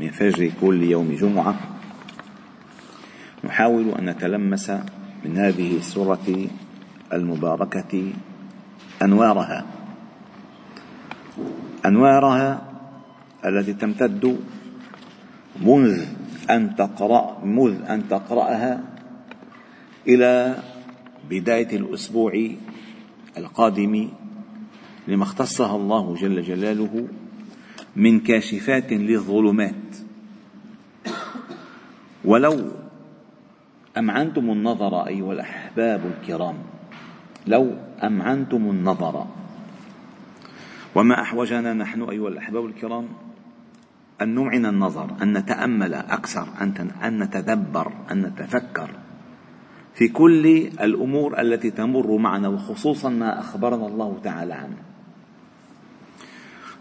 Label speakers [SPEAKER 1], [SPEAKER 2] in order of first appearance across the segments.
[SPEAKER 1] من فجر كل يوم جمعة نحاول أن نتلمس من هذه السوره المباركة أنوارها. أنوارها التي تمتد منذ أن تقرأ منذ أن تقرأها إلى بداية الأسبوع القادم لما اختصها الله جل جلاله من كاشفات للظلمات. ولو أمعنتم النظر أيها الأحباب الكرام؟ لو أمعنتم النظر. وما أحوجنا نحن أيها الأحباب الكرام أن نمعن النظر أن نتأمل أكثر أن نتدبر أن نتفكر في كل الأمور التي تمر معنا وخصوصا ما أخبرنا الله تعالى عنه.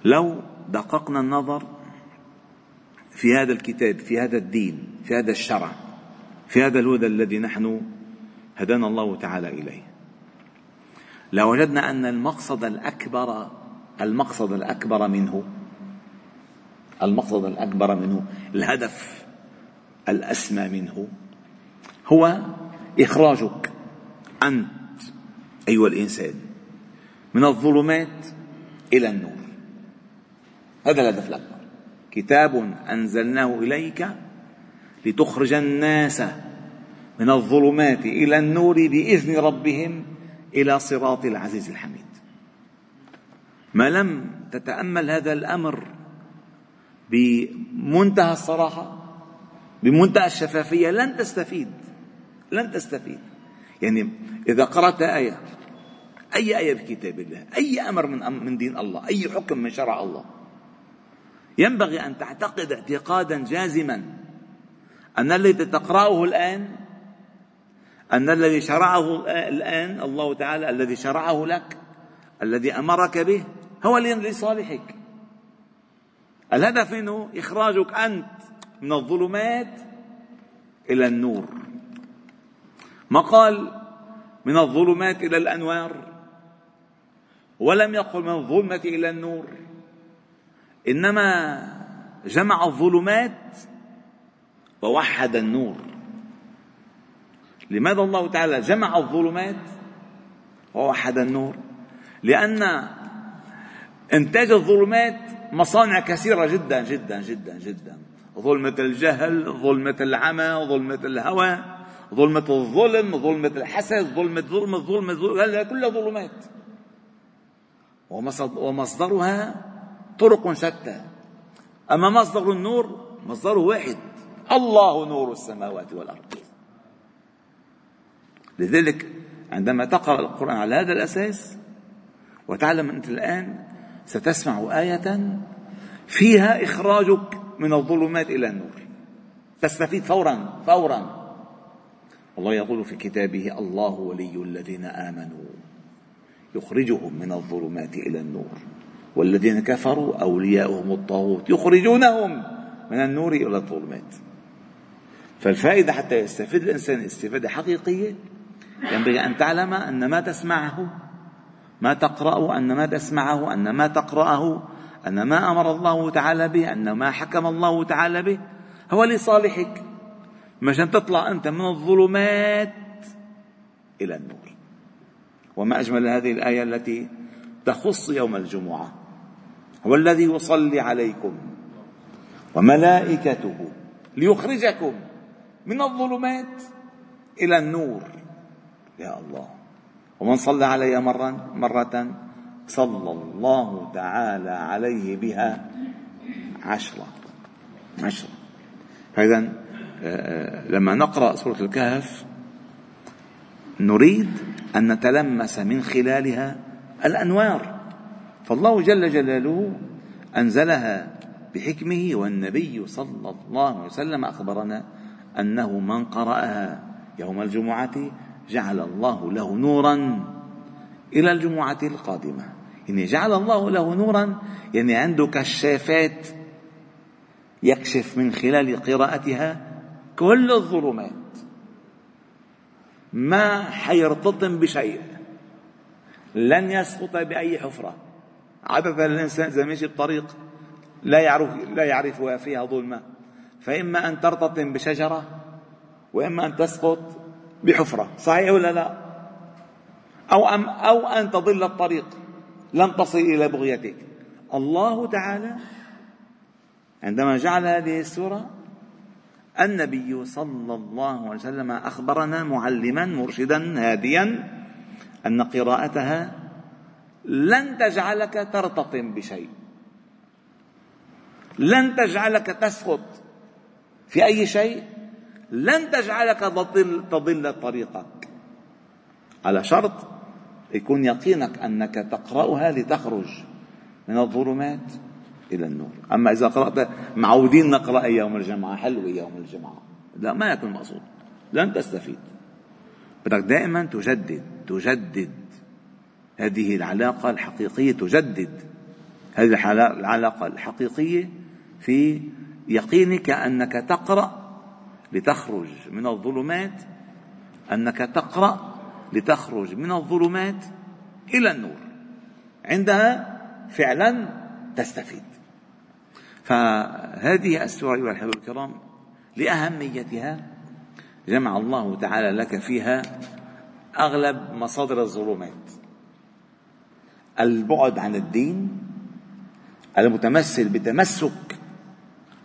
[SPEAKER 1] لو دققنا النظر في هذا الكتاب في هذا الدين في هذا الشرع في هذا الهدى الذي نحن هدانا الله تعالى إليه. لوجدنا أن المقصد الأكبر المقصد الأكبر منه المقصد الأكبر منه الهدف الأسمى منه هو إخراجك أنت أيها الإنسان من الظلمات إلى النور. هذا الهدف الأكبر. كتاب أنزلناه إليك لتخرج الناس من الظلمات إلى النور بإذن ربهم إلى صراط العزيز الحميد. ما لم تتأمل هذا الأمر بمنتهى الصراحة بمنتهى الشفافية لن تستفيد لن تستفيد. يعني إذا قرأت آية أي آية بكتاب الله؟ أي أمر من من دين الله؟ أي حكم من شرع الله؟ ينبغي أن تعتقد اعتقادا جازما. أن الذي تقرأه الآن أن الذي شرعه الآن الله تعالى الذي شرعه لك الذي أمرك به هو لصالحك. الهدف منه إخراجك أنت من الظلمات إلى النور. ما قال من الظلمات إلى الأنوار ولم يقل من الظلمة إلى النور. إنما جمع الظلمات ووحد النور. لماذا الله تعالى جمع الظلمات ووحد النور؟ لأن إنتاج الظلمات مصانع كثيرة جدا جدا جدا جدا. ظلمة الجهل ظلمة العمى ظلمة الهوى ظلمة الظلم ظلمة الحسد ظلمة ظلمة, ظلمة كلها ظلمات. ومصدرها طرق شتى أما مصدر النور مصدره واحد. الله نور السماوات والأرض. لذلك عندما تقرأ القرآن على هذا الأساس وتعلم أنت الآن ستسمع آية فيها إخراجك من الظلمات إلى النور. تستفيد فورا فورا. الله يقول في كتابه الله ولي الذين آمنوا. يخرجهم من الظلمات إلى النور. والذين كفروا أولياؤهم الطاغوت يخرجونهم من النور إلى الظلمات. فالفائدة حتى يستفيد الإنسان استفادة حقيقية ينبغي أن تعلم أن ما تسمعه ما تقرأه أن ما تسمعه أن ما تقرأه أن ما أمر الله تعالى به أن ما حكم الله تعالى به هو لصالحك مشان تطلع أنت من الظلمات إلى النور. وما أجمل هذه الآية التي تخص يوم الجمعة. هو الذي يصلي عليكم وملائكته ليخرجكم من الظلمات إلى النور. يا الله. ومن صلى علي مرة مرة صلى الله تعالى عليه بها عشرة. عشرة. فإذا آه، آه، لما نقرأ سورة الكهف نريد أن نتلمس من خلالها الأنوار. فالله جل جلاله أنزلها بحكمه والنبي صلى الله عليه وسلم أخبرنا أنه من قرأها يوم الجمعة جعل الله له نورا إلى الجمعة القادمة. يعني جعل الله له نورا يعني عنده كشافات يكشف من خلال قراءتها كل الظلمات. ما حيرتطم بشيء لن يسقط بأي حفرة. عادة الإنسان إذا مشي بطريق لا يعرف لا يعرف فيها ظلمة. فإما أن ترتطم بشجرة وإما أن تسقط بحفرة صحيح ولا لا؟ أو أم أو أن تضل الطريق لن تصل إلى بغيتك. الله تعالى عندما جعل هذه السورة النبي صلى الله عليه وسلم أخبرنا معلما مرشدا هاديا أن قراءتها لن تجعلك ترتطم بشيء. لن تجعلك تسقط في أي شيء. لن تجعلك تضل, تضل طريقك. على شرط يكون يقينك أنك تقرأها لتخرج من الظلمات إلى النور. أما إذا قرأت معودين نقرأ يوم الجمعة حلوة يوم الجمعة. لا ما يكون المقصود لن تستفيد. بدك دائما تجدد تجدد. هذه العلاقة الحقيقية تجدد. هذه العلاقة الحقيقية في يقينك أنك تقرأ لتخرج من الظلمات أنك تقرأ لتخرج من الظلمات إلى النور. عندها فعلا تستفيد. فهذه السورة أيها الأحبة الكرام لأهميتها جمع الله تعالى لك فيها أغلب مصادر الظلمات. البعد عن الدين المتمثل بتمسك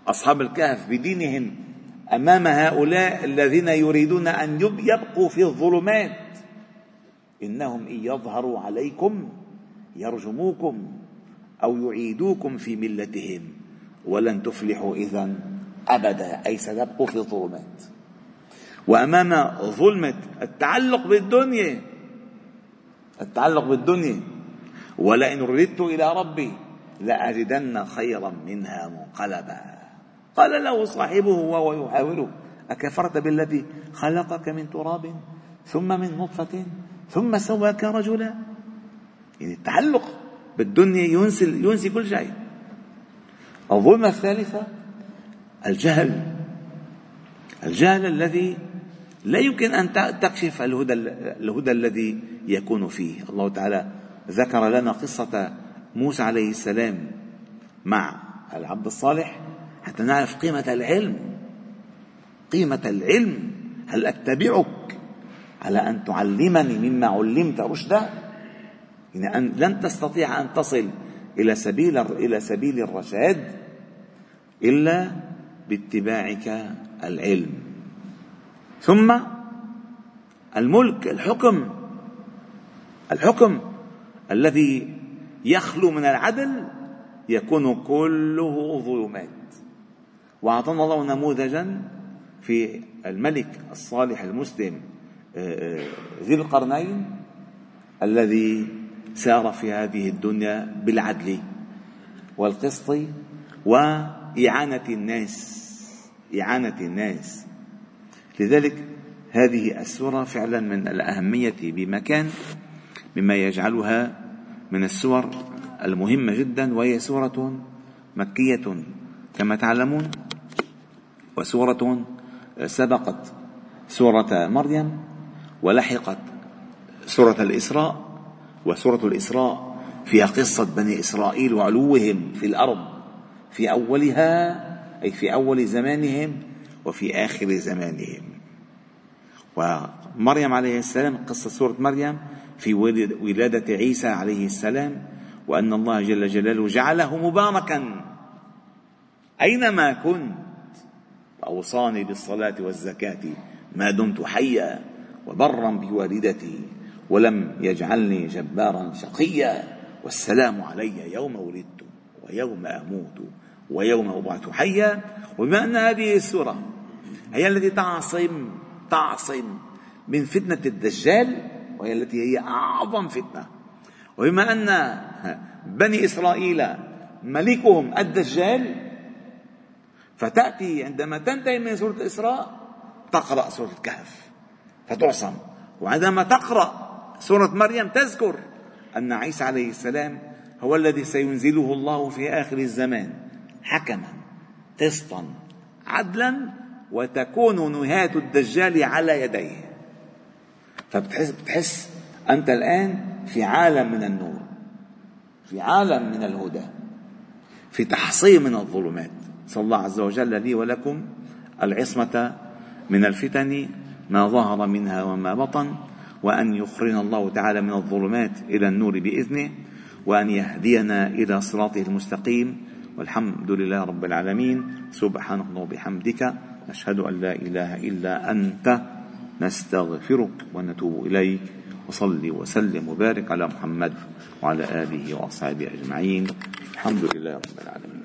[SPEAKER 1] أصحاب الكهف بدينهم أمام هؤلاء الذين يريدون أن يبقوا في الظلمات. إنهم إن يظهروا عليكم يرجموكم أو يعيدوكم في ملتهم. ولن تفلحوا إذا أبدا أي ستبقوا في الظلمات. وأمام ظلمة التعلق بالدنيا التعلق بالدنيا ولئن رددت إلى ربي لأجدن خيرا منها منقلبا. قال له صاحبه وهو يحاوره أكفرت بالذي خلقك من تراب ثم من نطفة ثم سواك رجلا؟ يعني التعلق بالدنيا ينسي ينسي كل شيء. الظلمة الثالثة الجهل. الجهل الذي لا يمكن أن تكشف الهدى الهدى الذي يكون فيه. الله تعالى ذكر لنا قصة موسى عليه السلام مع العبد الصالح حتى نعرف قيمة العلم. قيمة العلم. هل أتبعك على أن تعلمني مما علمت رشدا؟ يعني أن لن تستطيع أن تصل إلى سبيل إلى سبيل الرشاد إلا باتباعك العلم. ثم الملك الحكم. الحكم الذي يخلو من العدل يكون كله ظلمات. وأعطانا الله نموذجا في الملك الصالح المسلم آه، آه، ذي القرنين الذي سار في هذه الدنيا بالعدل والقسط وإعانة الناس إعانة الناس. لذلك هذه السورة فعلا من الأهمية بمكان مما يجعلها من السور المهمة جدا وهي سورة مكية كما تعلمون وسورة سبقت سورة مريم ولحقت سورة الإسراء وسورة الإسراء فيها قصة بني إسرائيل وعلوهم في الأرض في أولها أي في أول زمانهم وفي آخر زمانهم. ومريم عليه السلام قصة سورة مريم في ولادة عيسى عليه السلام وأن الله جل جلاله جعله مباركا. أينما كنت وأوصاني بالصلاة والزكاة ما دمت حيا وبرا بوالدتي ولم يجعلني جبارا شقيا. والسلام علي يوم ولدت ويوم أموت ويوم أبعث حيا. وبما أن هذه السورة هي التي تعصم تعصم من فتنة الدجال وهي التي هي أعظم فتنة. وبما أن بني إسرائيل ملكهم الدجال فتأتي عندما تنتهي من سورة الإسراء تقرأ سورة الكهف فتعصم. وعندما تقرأ سورة مريم تذكر أن عيسى عليه السلام هو الذي سينزله الله في آخر الزمان حكما قسطا عدلا وتكون نهاية الدجال على يديه. فبتحس بتحس أنت الآن في عالم من النور في عالم من الهدى في تحصين من الظلمات. صلى الله عز وجل لي ولكم العصمة من الفتن ما ظهر منها وما بطن وأن يخرجنا الله تعالى من الظلمات إلى النور بإذنه وأن يهدينا إلى صراطه المستقيم. والحمد لله رب العالمين. سبحانك وبحمدك نشهد أن لا إله إلا أنت. نستغفرك ونتوب إليك. وصلي وسلم وبارك على محمد وعلى آله وأصحابه أجمعين. الحمد لله رب العالمين.